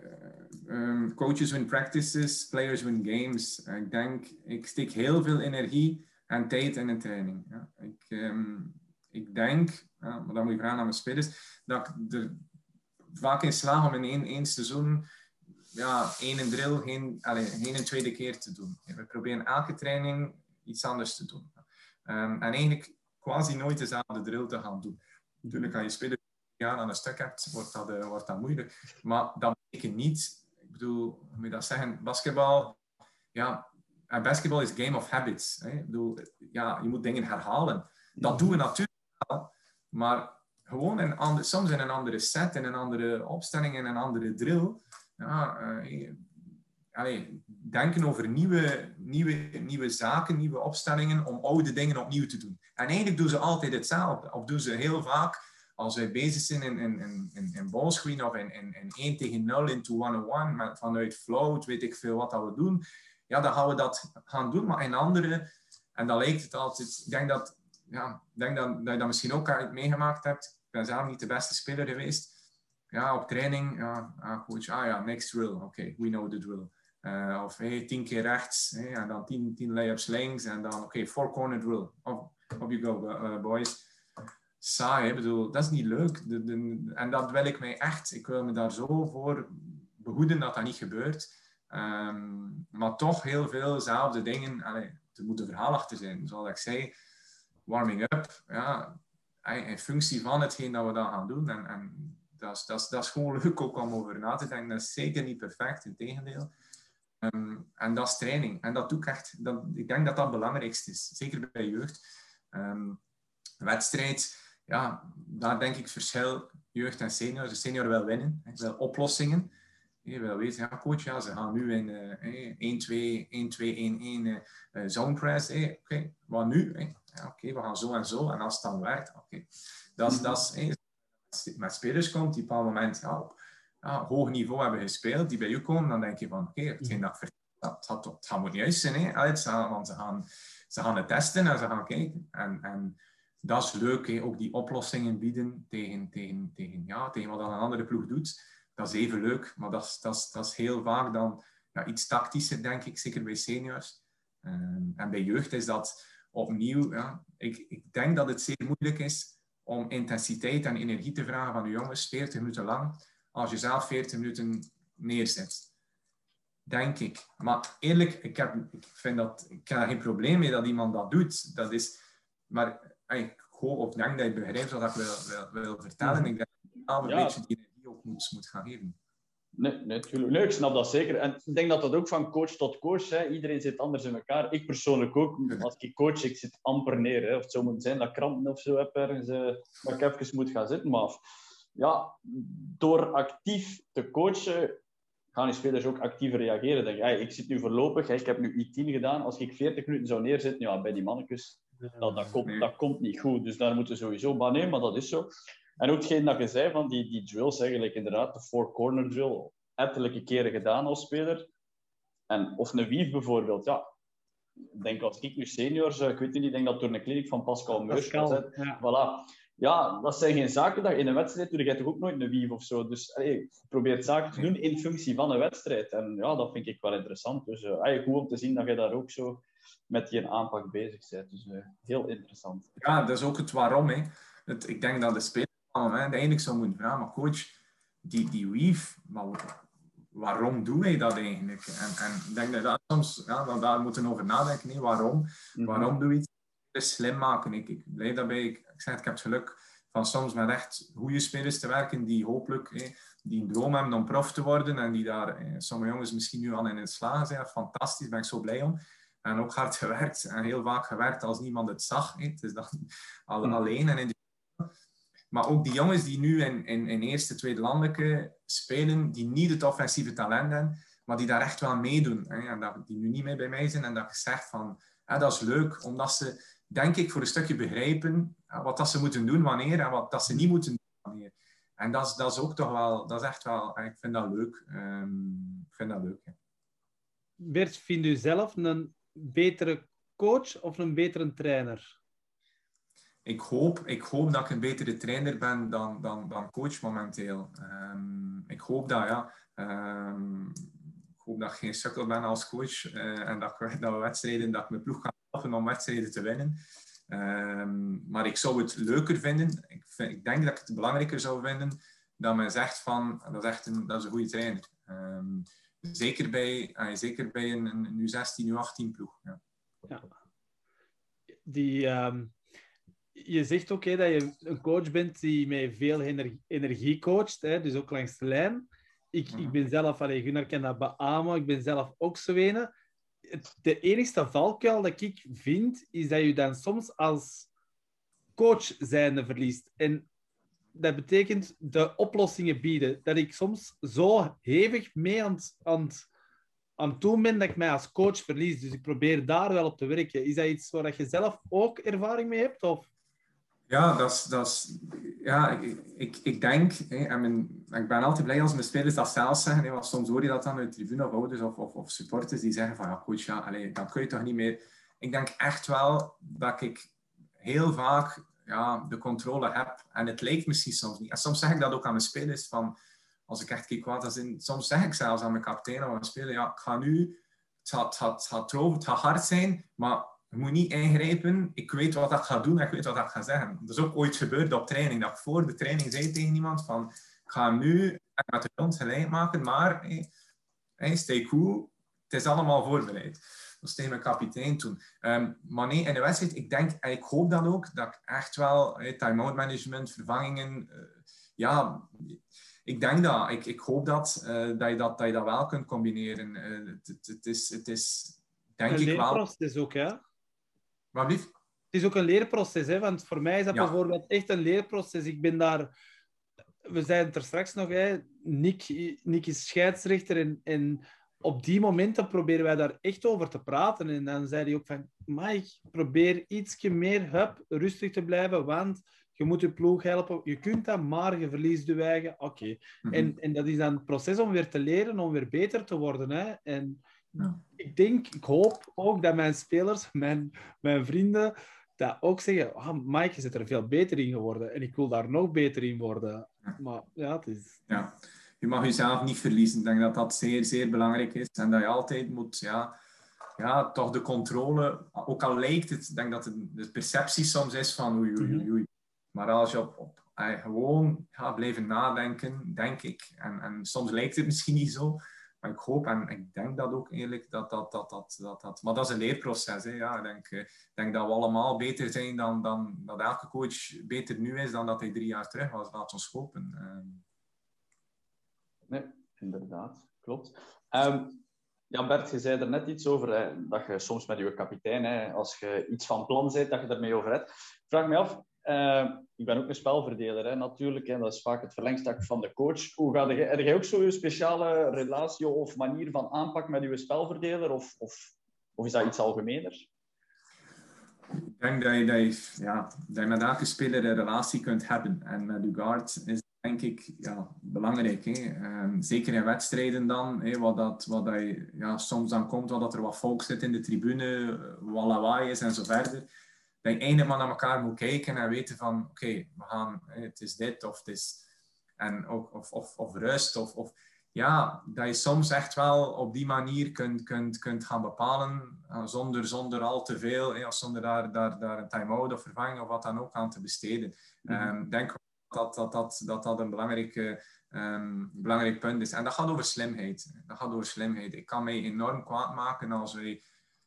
um, coaches win practices, players win games. Ik denk, ik steek heel veel energie en tijd in een training. Ja. Ik, um, ik denk, ja, maar dan moet je vragen aan mijn spelers, dat ik er vaak in slaag om in één, één seizoen ja, één drill geen, allez, geen een tweede keer te doen. We proberen elke training iets anders te doen. Um, en eigenlijk quasi nooit dezelfde drill te gaan doen. Natuurlijk, als je spelen ja, aan een stuk hebt, wordt dat, uh, wordt dat moeilijk. Maar dat betekent niet, ik bedoel, hoe moet je dat zeggen, basketbal, ja, en basketbal is game of habits. Hè? Ik bedoel, ja, je moet dingen herhalen. Dat doen we natuurlijk wel, maar gewoon in andere, soms in een andere set, in een andere opstelling, in een andere drill ja, uh, denken over nieuwe, nieuwe, nieuwe zaken, nieuwe opstellingen om oude dingen opnieuw te doen. En eigenlijk doen ze altijd hetzelfde. Of doen ze heel vaak, als wij bezig zijn in, in, in, in ballscreen of in, in, in 1 tegen 0 into 101, met, vanuit float, weet ik veel wat dat we doen. Ja, dan gaan we dat gaan doen, maar in andere, en dan lijkt het altijd, ik denk dat, ja, denk dat, dat je dat misschien ook meegemaakt hebt. Ik ben zelf niet de beste speler geweest ja, op training, ja, ah, ah ja, next drill. Oké, we know the drill. Uh, of hey, tien keer rechts, hey, en dan tien, tien layups links, en dan oké, four corner drill. Of, op you go, uh, boys. Saai, ik bedoel, dat is niet leuk. De, de, en dat wil ik mij echt, ik wil me daar zo voor behoeden dat dat niet gebeurt. Um, maar toch heel veel dezelfde dingen, allee, er moet een verhaal achter zijn. Zoals ik zei, warming up, ja, in functie van hetgeen dat we dan gaan doen. En, en dat is, dat, is, dat is gewoon leuk ook om over na te denken. Dat is zeker niet perfect, in tegendeel. Um, en dat is training. En dat doe ik echt. Dat, ik denk dat dat het belangrijkste is. Zeker bij jeugd. Um, wedstrijd, ja, daar denk ik verschil jeugd en senior. De senior wil winnen, wil oplossingen. Je wil weten, ja coach, ja, ze gaan nu in uh, 1-2, 1-2, 1-1 zone press. Hey, Oké, okay, wat nu? Hey, ja, Oké, okay, we gaan zo en zo. En als het dan werkt, oké. Okay. Dat, mm. dat is, hey, met spelers komt die op een moment ja, op ja, hoog niveau hebben gespeeld, die bij u komen, dan denk je van, oké, okay, hetgeen dat dat, dat, dat, dat moet juist zijn. Hè? Ze, want ze gaan, ze gaan het testen en ze gaan kijken. En, en dat is leuk, hè? ook die oplossingen bieden tegen, tegen, tegen, ja, tegen wat een andere ploeg doet. Dat is even leuk, maar dat is, dat is, dat is heel vaak dan ja, iets tactischer, denk ik, zeker bij seniors. Um, en bij jeugd is dat opnieuw, ja, ik, ik denk dat het zeer moeilijk is om intensiteit en energie te vragen van de jongens 40 minuten lang, als je zelf 40 minuten neerzet. Denk ik. Maar eerlijk, ik, heb, ik vind dat ik heb geen probleem mee dat iemand dat doet. Dat is, maar ik hoop of denk dat je begrijpt wat ik wil, wil, wil vertellen. Ik denk dat je een ja. beetje die energie ook moet, moet gaan geven. Nee, nee, natuurlijk. Nee, ik snap dat zeker. En ik denk dat dat ook van coach tot coach, hè. iedereen zit anders in elkaar. Ik persoonlijk ook. Als ik coach, ik zit amper neer. Hè. Of het zou moeten zijn dat ik krampen of zo heb ergens, dat ik even moet gaan zitten. Maar ja, door actief te coachen, gaan die spelers ook actiever reageren. Denk, hey, ik zit nu voorlopig, ik heb nu I10 gedaan. Als ik 40 minuten zou neerzetten, ja, bij die mannetjes, dat, dat, komt, dat komt niet goed. Dus daar moeten we sowieso... Nee, maar dat is zo. En ook hetgeen dat je zei van die, die drills, eigenlijk inderdaad, de four-corner drill, ettelijke keren gedaan als speler. En, of een wief bijvoorbeeld, ja. Ik denk als ik nu seniors, ik weet niet, ik denk dat door een kliniek van Pascal Meurs ja. Voilà ja, dat zijn geen zaken dat je in een wedstrijd doe je toch ook nooit een wief of zo. Dus allee, je probeert zaken te doen in functie van een wedstrijd. En ja, dat vind ik wel interessant. Dus uh, allee, goed om te zien dat je daar ook zo met die aanpak bezig bent. Dus uh, heel interessant. Ja, dat is ook het waarom. Hè. Het, ik denk dat de speler van eigenlijk zou moeten vragen, maar coach, die, die weave, maar waarom doen wij dat eigenlijk? En, en ik denk dat, dat soms, ja, dat daar moeten over nadenken. Nee, waarom? Mhm. Waarom doe je iets? slim maken. Ik, ik blij daarbij. Ik, ik zeg, ik heb het geluk van soms met echt goede spelers te werken die hopelijk die een droom hebben om prof te worden en die daar, sommige jongens misschien nu al in het slagen zijn. Fantastisch, daar ben ik zo blij om. En ook hard gewerkt en heel vaak gewerkt als niemand het zag. Hè. Het is dan hmm. alleen. En in die... Maar ook die jongens die nu in, in, in eerste, tweede landelijke spelen, die niet het offensieve talent hebben, maar die daar echt wel meedoen. Hè. En dat, die nu niet meer bij mij zijn en dat ik zeg van, ja, dat is leuk, omdat ze denk ik, voor een stukje begrijpen wat dat ze moeten doen wanneer en wat dat ze niet moeten doen wanneer. En dat is, dat is ook toch wel, dat is echt wel, ik vind dat leuk. Um, ik vind dat leuk. Ja. Bert, vind u zelf een betere coach of een betere trainer? Ik hoop, ik hoop dat ik een betere trainer ben dan, dan, dan coach momenteel. Um, ik hoop dat, ja. Um, ik hoop dat ik geen sukkel ben als coach uh, en dat, ik, [laughs] dat we wedstrijden, dat mijn ploeg ga om wedstrijden te winnen. Um, maar ik zou het leuker vinden. Ik, ik, denk dat ik het belangrijker zou vinden dat men zegt van dat echt een, dat is een goede trainer. Zeker bij, zeker bij een, een U16, U18 ploeg. Ja. ja. Die, um, je zegt ook dat je een coach bent die met veel energie, energie coacht, hè, dus ook langs de lijn. Ik, ik mhm. ben zelf, allee, Gunnar kan dat beamen, ik ben zelf ook Zwenen de enige valkuil dat ik vind, is dat je dan soms als coach zijnde verliest. En dat betekent de oplossingen bieden. Dat ik soms zo hevig mee aan het, aan, aan doen ben dat ik mij als coach verlies. Dus ik probeer daar wel op te werken. Is dat iets waar je zelf ook ervaring mee hebt? Of? Ja, dat is, dat ja ik, ik, ik denk, hè, en mijn, ik ben altijd blij als mijn spelers dat zelf zeggen. Hè, want soms hoor je dat dan uit de tribune of ouders of, of, of, supporters die zeggen van ja, coach, ja, allez, dat kun je toch niet meer. Ik denk echt wel dat ik heel vaak ja, de controle heb. En het lijkt misschien soms niet. En soms zeg ik dat ook aan mijn spelers van als ik echt kijk kwaad in. Soms zeg ik zelfs aan mijn kapitein of aan ja, ik ga nu, het gaat, het gaat, het gaat hard zijn, maar je moet niet ingrijpen. Ik weet wat ik ga doen en ik weet wat ik ga zeggen. Dat is ook ooit gebeurd op training. Dat ik voor de training zei tegen iemand van... Ik ga nu met de grond gelijk maken, maar hey, stay cool. Het is allemaal voorbereid. Is tegen mijn kapitein toen. Um, maar nee, in de wedstrijd, ik denk, en ik hoop dan ook, dat ik echt wel hey, time-out management, vervangingen... Uh, ja, ik denk dat. Ik, ik hoop dat, uh, dat, je dat, dat je dat wel kunt combineren. Uh, het, het, het, is, het is, denk ik wel... is ook, hè? Wat lief? is ook een leerproces, hè? want voor mij is dat bijvoorbeeld echt een leerproces. Ik ben daar... We zeiden er straks nog, hè? Nick, Nick is scheidsrechter en, en op die momenten proberen wij daar echt over te praten. En dan zei hij ook van, Mike, probeer ietsje meer hup, rustig te blijven, want je moet je ploeg helpen. Je kunt dat, maar je verliest je eigen. Oké. Mhm. en, en dat is dan het proces om weer te leren, om weer beter te worden. Hè? En ik denk, ik hoop ook dat mijn spelers, mijn, mijn vrienden, dat ook zeggen, oh, Mike, je zit er veel beter in geworden. En ik wil daar nog beter in worden. Maar ja, het is... Ja. Je mag jezelf niet verliezen. Ik denk dat dat zeer, zeer belangrijk is. En dat je altijd moet... Ja, ja, toch de controle, ook al lijkt het, ik denk dat de perceptie soms is van oei, oei, oei, oei. Maar als je op, op gewoon gaat blijven nadenken, denk ik, en, en soms lijkt het misschien niet zo, maar ik hoop en ik denk dat ook eerlijk, dat dat, dat, dat, dat, dat maar dat is een leerproces. Hè. Ja, ik denk, ik denk dat we allemaal beter zijn dan, dan dat elke coach beter nu is dan dat hij drie jaar terug was. Laat ons hopen. Ehm. Nee, inderdaad, klopt. Um, ja, Bert, je zei er net iets over hè, dat je soms met je kapitein, hè, als je iets van plan bent, dat je ermee over hebt. Vraag me af, uh, ik ben ook een spelverdeler hè, natuurlijk, en dat is vaak het verlengstuk van de coach. Hoe gaat je, heb jij ook zo'n speciale relatie of manier van aanpak met je spelverdeler, of, of, of is dat iets algemener? Ik denk dat je, dat je, ja, dat je met elke speler een relatie kunt hebben. En met Ugard is denk ik ja, belangrijk. Hè? Ehm, zeker in wedstrijden dan, hè, wat dat, wat dat ja, soms dan komt, wat dat er wat volk zit in de tribune, wat lawaai is en zo verder. Dat je eindelijk maar naar elkaar moet kijken en weten van, oké, we gaan, het is dit of het is... En, of, of, of, rust, of, of ja, dat je soms echt wel op die manier kunt, kunt, kunt gaan bepalen, uh, zonder, zonder al te veel, zonder daar, daar, daar een time-out of vervanging of wat dan ook aan te besteden. Mm -hmm. denk dat dat, dat, dat, dat een belangrijke, um, belangrijk punt is. En dat gaat over slimheid. Dat gaat over slimheid. Ik kan mij enorm kwaad maken als wij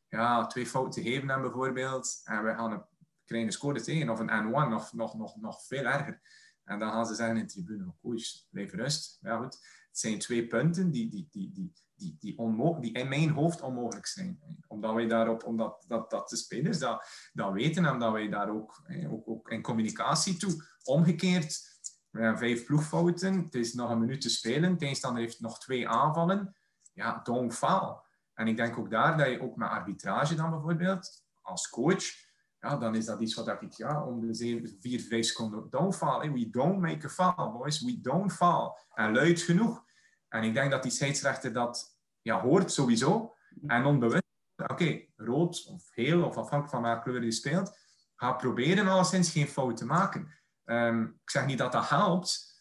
ja, twee fouten geven hebben bijvoorbeeld. En we gaan een, een score tegen of een N1 of nog, nog, nog veel erger. En dan gaan ze zeggen in de tribune, coach, blijf rust. Ja, goed. Het zijn twee punten die, die, die, die, die, die, die in mijn hoofd onmogelijk zijn. Omdat wij daarop, omdat dat, dat de spelers dat, dat weten en dat wij daar ook, ook, ook in communicatie toe. Omgekeerd, we hebben vijf ploegfouten, het is nog een minuut te spelen, tegenstander heeft nog twee aanvallen. Ja, don't fall. En ik denk ook daar dat je ook met arbitrage dan bijvoorbeeld, als coach, ja, dan is dat iets wat ik ja, om de 7, 4, 5 seconden don't fall. We don't make a foul, boys. We don't fall. En luid genoeg. En ik denk dat die scheidsrechter dat ja, hoort sowieso. En onbewust, oké, rood of geel, of afhankelijk van welke kleur je speelt, ga proberen alleszins geen fout te maken. Um, ik zeg niet dat dat helpt,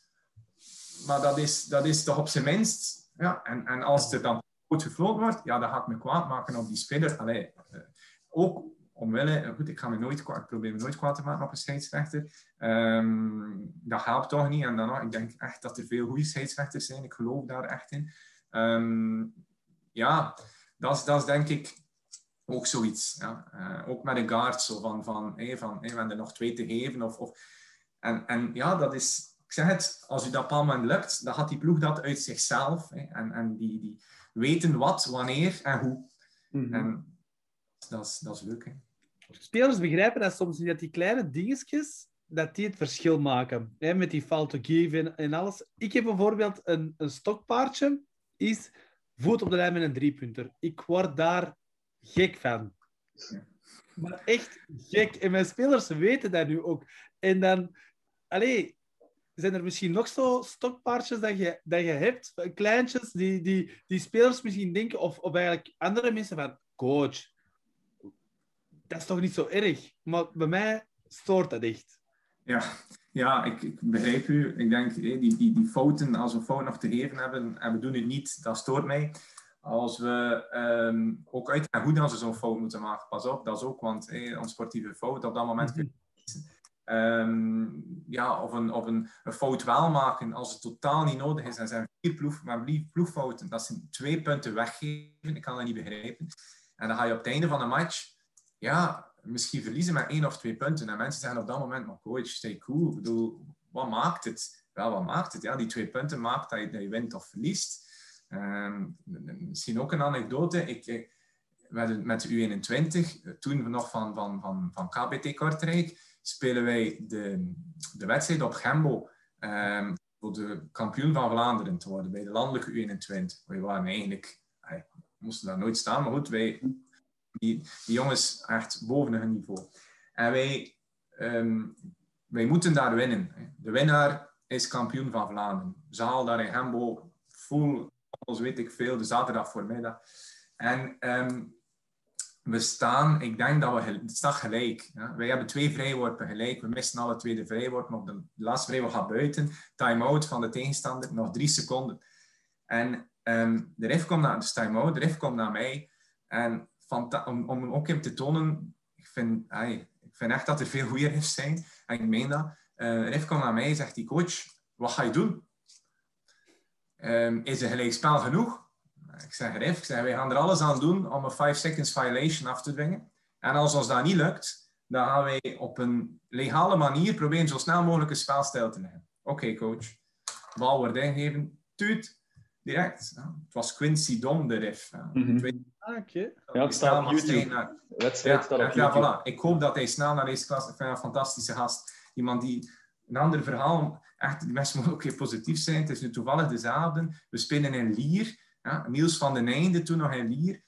maar dat is, dat is toch op zijn minst. Ja, en, en als er dan goed gefloten wordt, ja, dan ga ik me kwaad maken op die speler. Allee, uh, ook omwille, goed, ik ga me nooit kwaad, ik probeer me nooit kwaad te maken op een scheidsrechter. Um, dat helpt toch niet. En dan, ik denk echt dat er veel goede scheidsrechters zijn. Ik geloof daar echt in. Um, ja, dat is, dat is denk ik ook zoiets. Ja. Uh, ook met een guard, zo van, van, hey, van hey, we hebben er nog twee te geven. Of, of, en, en ja, dat is, ik zeg het, als u dat moment lukt, dan gaat die ploeg dat uit zichzelf. Hè, en en die, die weten wat, wanneer en hoe. Mm -hmm. En dat is, dat is leuk. Spelers begrijpen dat soms niet, dat die kleine dingetjes, dat die het verschil maken. Hè, met die foul to give en, en alles. Ik heb bijvoorbeeld een, een stokpaardje, is voet op de lijn met een driepunter. Ik word daar gek van. Maar echt gek. En mijn spelers weten dat nu ook. En dan, allee, zijn er misschien nog zo stokpaardjes dat je, dat je hebt, kleintjes, die, die, die spelers misschien denken, of, of eigenlijk andere mensen van, coach, dat is toch niet zo erg? Maar bij mij stoort dat echt. Ja, ja ik, ik begrijp u. Ik denk, die, die, die fouten, als we fouten nog te geven hebben en we doen het niet, dat stoort mij. Als we um, ook uitgaan hoe dan ze zo'n fout moeten maken, pas op, dat is ook, want een sportieve fout, op dat moment um, ja, of, een, of een, een, fout wel maken als het totaal niet nodig is. En zijn vier ploeg, maar ploegfouten, dat zijn twee punten weggeven. Ik kan dat niet begrijpen. En dan ga je op het einde van de match ja, misschien verliezen met één of twee punten. En mensen zeggen op dat moment, maar coach, stay cool. Bedoel, wat maakt het? Wel, wat maakt het? Ja, die twee punten maakt dat je, dat je wint of verliest. Um, misschien ook een anekdote. Ik, met de U21, toen nog van, van, van, van KBT Kortrijk, spelen wij de, de wedstrijd op Gembo um, voor de kampioen van Vlaanderen te worden bij de landelijke U21. Wij waren eigenlijk, wij moesten daar nooit staan, maar goed, wij, die, jongens echt boven hun niveau. En wij, um, wij moeten daar winnen. De winnaar is kampioen van Vlaanderen. Zaal daar in Gembo, full, als weet ik veel, de zaterdag voormiddag. En um, we staan, ik denk dat we, het staat gelijk. Ja. Wij hebben twee vrijworpen gelijk. We missen alle twee de vrijworpen. Maar de laatste vrijworp gaat buiten. Time-out van de tegenstander, nog drie seconden. En um, de ref komt naar, de time-out, de ref komt naar mij. En om, om ook hem te tonen, ik vind, hey, ik vind echt dat er veel goede refs zijn. En ik meen dat. Uh, ref komt naar mij en zegt die coach, wat ga je doen? Um, is er gelijk spel genoeg? Ik zeg, Rif, ik zeg, wij gaan er alles aan doen om een 5 seconds violation af te dwingen. En als ons dat niet lukt, dan gaan wij op een legale manier proberen zo snel mogelijk een spelstijl te leggen. Oké, coach. Bal wordt ingegeven. Tuut. Direct. Ja. Het was Quincy Dom, de ref. Ja. Mm -hmm. Ah, okay. Ja, staat op YouTube. Naar... Wedstrijd ja, staat op ja, YouTube. Voilà. Ik hoop dat hij snel naar deze klas... Ik vind een fantastische gast. Iemand die... Een ander verhaal, echt, die mensen moeten ook heel positief zijn. Het is nu toevallig dezelfde. We spelen in Lier. Ja, Niels van den Einde, toen nog in Lier.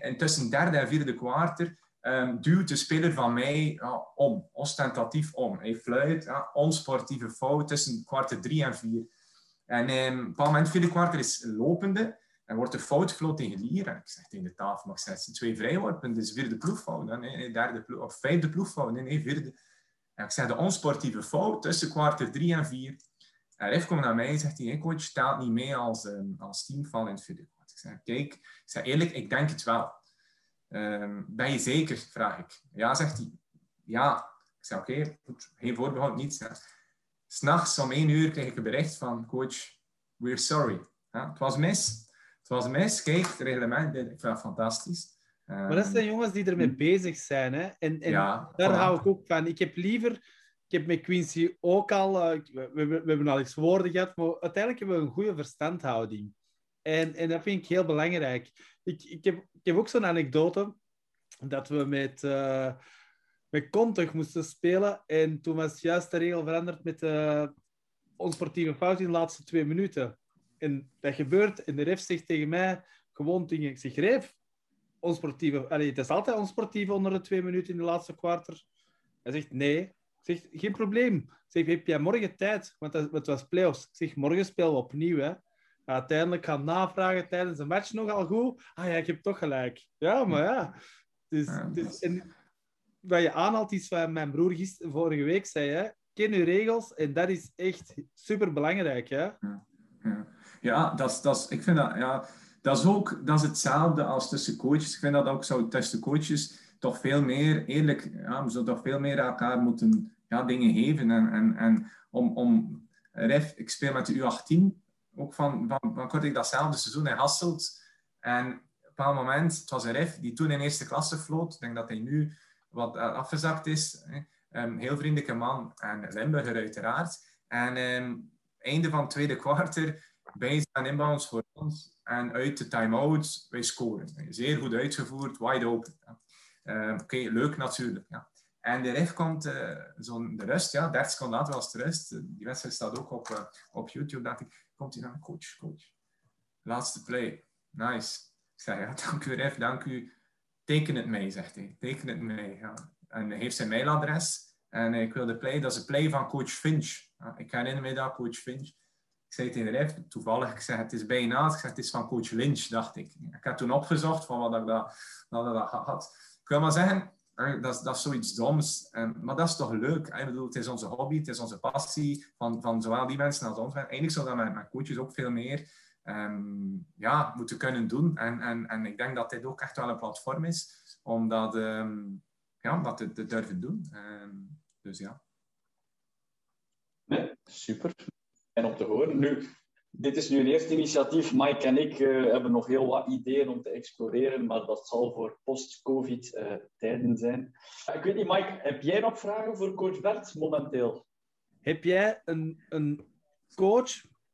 En tussen derde en vierde kwartier um, duwt de speler van mij ja, om, ostentatief om. Hij fluit, ja, onsportieve fout tussen kwartier drie en vier. En um, op een bepaald moment, vierde kwartier is lopende, en wordt de fout gefloten tegen Lier. En ik zeg tegen de tafel, maar ik twee vrijworpen, dus vierde ploegfout. Nee, derde ploeg, of vijfde ploegfout, nee, nee, vierde. En ik zeg, de onsportieve fout tussen kwartier drie en vier. En Rif komt naar mij en zegt hij, hey coach, telt niet mee als, um, als teamval in het vierde kwart. Ik zeg, kijk, ik zeg, eerlijk, ik denk het wel. Um, ben je zeker, vraag ik. Ja, zegt hij. Ja. Ik zeg, oké, geen voorbehoud, niets. S'nachts om één uur kreeg ik een bericht van coach, we're sorry. Het was mis. Mis. Kijk, het reglement, ik vind dat fantastisch. Maar dat zijn jongens die ermee bezig zijn. Hè? En, en ja, daar voilà. hou ik ook van. Ik heb liever ik heb met Quincy ook al, uh, we, we, we, hebben al eens woorden gehad, maar uiteindelijk hebben we een goede verstandhouding. En, en dat vind ik heel belangrijk. Ik, ik, heb, ik heb ook zo'n anekdote dat we met, uh, met Contug moesten spelen. En toen was juist de regel veranderd met uh, onsportieve fout in de laatste twee minuten. En dat gebeurt en de ref zegt tegen mij gewoon dingen. Ik zeg, ref, onsportieve, allee, het is altijd onsportief onder de twee minuten in de laatste kwartier. Hij zegt, nee, ik zeg, geen probleem. Ik zeg, heb jij morgen tijd? Want het was play-offs. Ik zeg, morgen spelen we opnieuw. Hè. Uiteindelijk gaan navragen tijdens de match nogal goed. Ah ja, ik heb toch gelijk. Ja, maar ja. Dus, dus, en wat je aanhaalt is wat mijn broer gister, vorige week zei. Hè. Ken je regels en dat is echt super belangrijk. Hè. Ja, ja. Ja dat dat ik vind dat, ja, dat is ook dat is hetzelfde als tussen coaches. Ik vind dat ook zo tussen coaches toch veel meer, eerlijk, ja, we zullen toch veel meer elkaar moeten ja, dingen geven. En, en, en om, om ref, ik speel met de U18, ook van, van, van kort ik datzelfde seizoen in Hasselt. En op een bepaald moment, het was een ref die toen in eerste klasse floot. Ik denk dat hij nu wat afgezakt is. Um, heel vriendelijke man en Limburger uiteraard. En um, einde van het tweede [laughs] kwartier, bij zijn inbounds voor ons. En uit de time-out, wij scoren. Zeer goed uitgevoerd, wide open. Uh, Oké, leuk natuurlijk. Ja. En de ref komt uh, zo'n de rust, ja, 30 seconden later was de rust. Die wedstrijd staat ook op, uh, op YouTube. Dacht ik, komt hij naar coach, coach. Laatste play. Nice. Ik zei, ja, [laughs] dank u ref, dank u. Teken het mee, zegt hij. Teken het mee. Ja. En hij heeft zijn mailadres. En ik wil de play, dat is de play van coach Finch. Ja, ik herinner me dat, coach Finch. Ik zei tegen de ref, toevallig, ik zei, het is bijna, ik zei, het is van coach Lynch, dacht ik. Ik had toen opgezocht van wat ik dat, dat, dat had. Ik wil maar zeggen, dat is, dat is zoiets doms. maar dat is toch leuk? Ik bedoel, het is onze hobby, het is onze passie van, van zowel die mensen als ons. Eigenlijk zou dat met, met coaches ook veel meer um, ja, moeten kunnen doen. En, en, en ik denk dat dit ook echt wel een platform is om dat, um, ja, dat te, te, durven doen. Um, dus ja. Nee, super. En om te horen. Nu, dit is nu een eerste initiatief. Mike en ik uh, hebben nog heel wat ideeën om te exploreren, maar dat zal voor post-COVID uh, tijden zijn. Ik weet niet, Mike, heb jij nog vragen voor coach Bert momenteel? Heb jij een, een coach,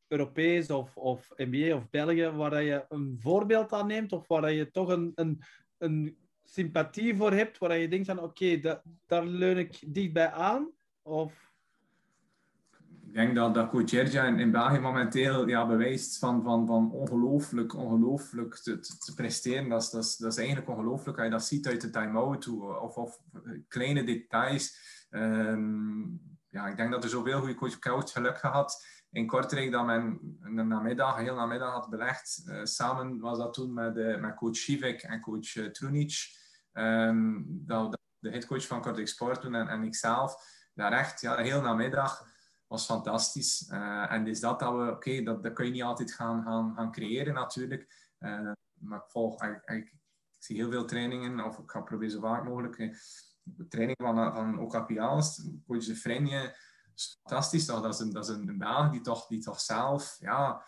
Europees of, of NBA of België, waar je een voorbeeld aan neemt of waar je toch een, een, een sympathie voor hebt, waar je denkt van oké, daar leun ik dichtbij aan? Of... Ik denk dat, dat Coach Gerja in, België momenteel ja, bewijst van, van, van ongelooflijk, ongelooflijk te, te, presteren. Dat is, dat, is, eigenlijk ongelooflijk als je dat ziet uit de time-out of, of kleine details. Ehm, ja, ik denk dat er zoveel goede coach, geluk gehad in Kortrijk dat men een namiddag, heel namiddag had belegd. Uh, samen was dat toen met, uh, met coach Shivek en coach uh, Trunic. Um, dat, de headcoach van Kortrijk Sport toen en, en ikzelf. Daar echt, ja, de hele namiddag was fantastisch. en is dat dat we, oké, dat, dat kun je niet altijd gaan, gaan, gaan creëren natuurlijk. maar ik volg, ik, ik, zie heel veel trainingen, of ik ga proberen zo vaak mogelijk. training van, van Okapiaals, coach de Frenje is fantastisch. Dat is een, dat is een Belg die toch, die toch zelf ja,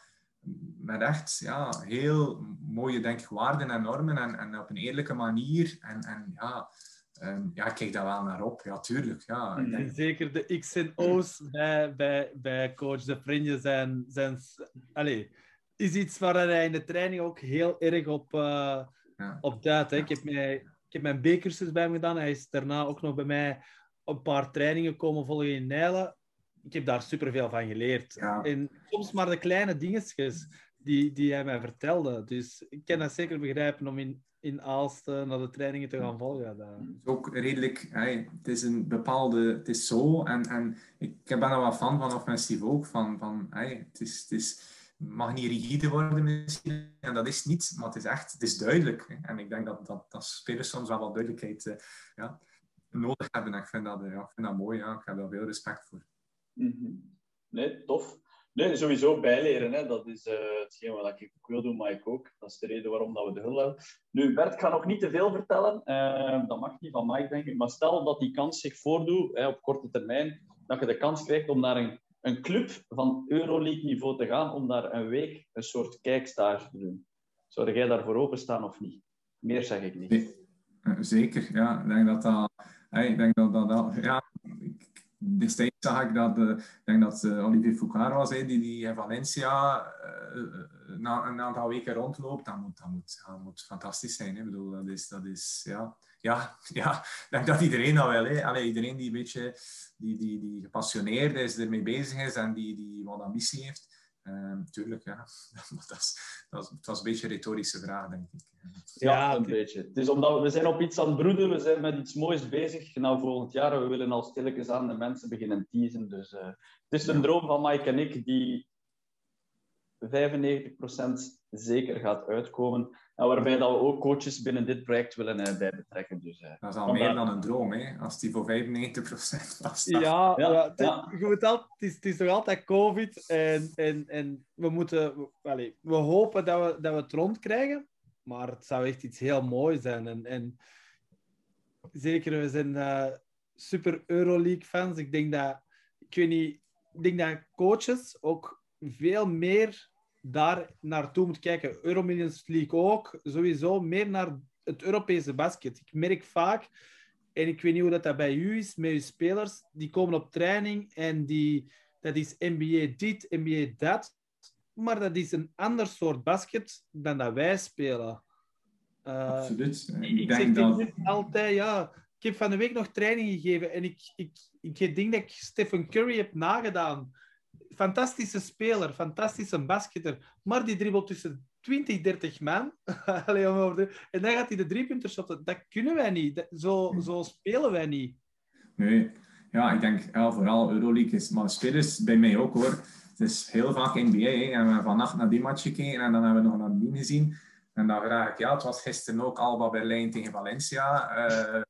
met echt ja, heel mooie denk ik, waarden en normen en, en op een eerlijke manier. En, en ja, um, ja, ik kijk daar wel naar op. Ja, tuurlijk. Ja. En zeker de X en O's bij, bij, bij coach De Frinje zijn... zijn allez, is iets waar hij in de training ook heel erg op, uh, ja. op duidt. Hè. Ik, heb mij, ik heb mijn B-cursus bij hem gedaan. Hij is daarna ook nog bij mij een paar trainingen komen volgen in Nijlen. Ik heb daar superveel van geleerd. En soms maar de kleine dingetjes die, die hij mij vertelde. Dus ik kan dat zeker begrijpen om in, in Aalst naar de trainingen te gaan volgen. Dat... Het is ook redelijk... Hey, het is een bepaalde... Het is zo. En, en ik ben er wel fan van, offensief ook. Van, van, hey, het is... Het is mag niet rigide worden misschien, en dat is niet, maar het is echt, het is duidelijk. En ik denk dat, dat, dat spelers soms wel wat duidelijkheid uh, ja, nodig hebben. ik vind dat, ja, ik vind dat mooi, ja. ik heb daar veel respect voor. Mm Nee, tof. Nee, sowieso bijleren. Hè. Dat is uh, hetgeen wat ik ook wil doen, maar ik ook. Dat is de reden waarom dat we de hul hebben. Nu, Bert, ik ga nog niet te veel vertellen. Uh, dat mag niet van Mike, denk ik. Maar stel dat die kans zich voordoet hè, op korte termijn, dat je de kans krijgt om naar een, een club van Euroleague-niveau te gaan, om daar een week een soort kijkstage te doen. Zou jij daarvoor openstaan of niet? Meer zeg ik niet. Eh, zeker, ja. Ik denk dat dat ik denk dat dat... ja, destijds zag ik dat, uh, ik denk dat uh, Olivier Foucault was, die, die in Valencia uh, na een aantal weken rondloopt. Dat moet, dat moet, moet fantastisch zijn. Hè. Ik bedoel, dat is, dat is ja, ja, [laughs] ja, denk dat iedereen dat wel. Hè. Allee, iedereen die een beetje die, die, die gepassioneerd is, ermee bezig is en die, die wat ambitie heeft. Uh, tuurlijk, ja. [laughs] dat, is, dat, was een beetje een retorische vraag, denk ik. Ja, een beetje. Het is omdat we zijn op iets aan het broeden, we zijn met iets moois bezig. Nou, volgend jaar, we willen al stilletjes aan de mensen beginnen teasen. Dus uh, het is een droom van Mike en ik die 95% zeker gaat uitkomen. En waarbij dat we ook coaches binnen dit project willen uh, bij betrekken. Dus, uh, dat is al meer dan een droom, hè? als die voor 95% was. Ja, ja, ja, ja. Het, het, is, het is nog altijd COVID en, en, en we, moeten, allez, we hopen dat we, dat we het rondkrijgen, maar het zou echt iets heel moois zijn. En, en zeker, we zijn uh, super Euroleague-fans. Ik denk dat, ik weet niet, ik denk dat coaches ook veel meer daar naartoe moet kijken. Euromillions League ook, sowieso meer naar het Europese basket. Ik merk vaak, en ik weet niet hoe dat, dat bij u is, met uw spelers, die komen op training en die, dat is NBA dit, NBA dat, maar dat is een ander soort basket dan dat wij spelen. Uh, Absoluut. Ik, ik denk dat... altijd, ja, ik heb van de week nog training gegeven en ik, ik, ik denk dat ik Stephen Curry heb nagedaan fantastische speler, fantastische basketter, maar die dribbelt tussen 20, 30 man. [laughs] en dan gaat hij de driepunter shotten. Dat kunnen wij niet. Zo, zo spelen wij niet. Nee, ja, ik denk ja, vooral Euroleague is, maar spelers bij mij ook hoor. Het is heel vaak NBA. Hè. En we hebben vannacht naar die match gekeken en dan hebben we nog naar die gezien. En dan vraag ik, ja, het was gisteren ook Alba Berlijn tegen Valencia. Uh,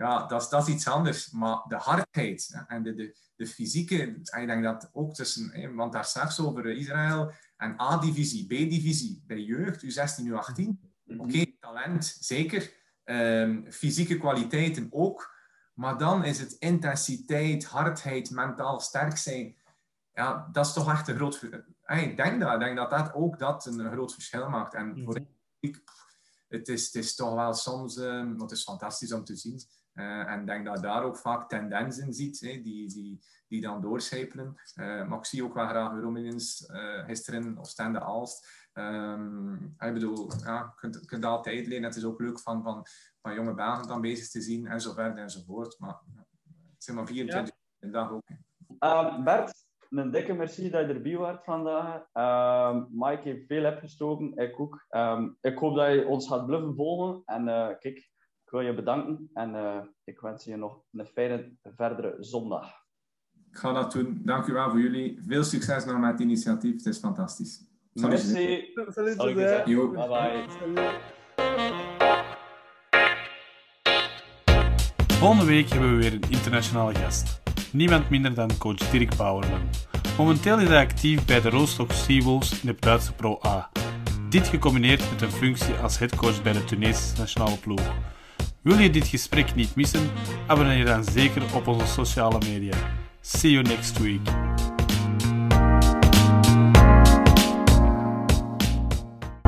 ja, dat is, dat is iets anders. Maar de hardheid en de, de, de fysieke, ik denk dat ook tussen, want daar straks over Israël en A-divisie, B-divisie, bij jeugd, U16, U18. Mhm. Oké, talent, zeker. Um, fysieke kwaliteiten ook. Maar dan is het intensiteit, hardheid, mentaal sterk zijn. Ja, dat is toch echt een groot... Ik denk dat, ik denk dat dat ook dat een groot verschil maakt. En mhm. voor ik, het is, het is toch wel soms... Um, het is fantastisch om te zien. Uh, en ik denk dat daar ook vaak tendensen ziet, hè, die, die, die dan doorcijpelen. maar ik zie ook wel graag Euromillions gisteren, Oostende, Aalst. Um, ik bedoel, ja, je kunt, kunt altijd leren. Het is ook leuk van, van, van jonge banen dan bezig te zien en zo verder enzovoort. Maar het zijn maar 24 ja. dag ook. Uh, Bert, een dikke merci dat je erbij was vandaag. Uh, Mike heeft veel opgestoken, ik ook. Um, ik hoop dat je ons gaat blijven volgen. En uh, kijk, ik wil je bedanken en uh, ik wens je nog een fijne verdere zondag. Ik ga dat doen. Dank u wel voor jullie. Veel succes nog met het initiatief. Het is fantastisch. Merci. Salut. Salut. Bye bye. Volgende week hebben we weer een internationale gast. Niemand minder dan coach Dirk Bauerman. Momenteel is hij actief bij de Rostock Seawolves in de Duitse Pro A. Dit gecombineerd met een functie als headcoach bij de Tunesische nationale ploeg. Wil je dit gesprek niet missen? Abonneer dan zeker op onze sociale media. See you next week.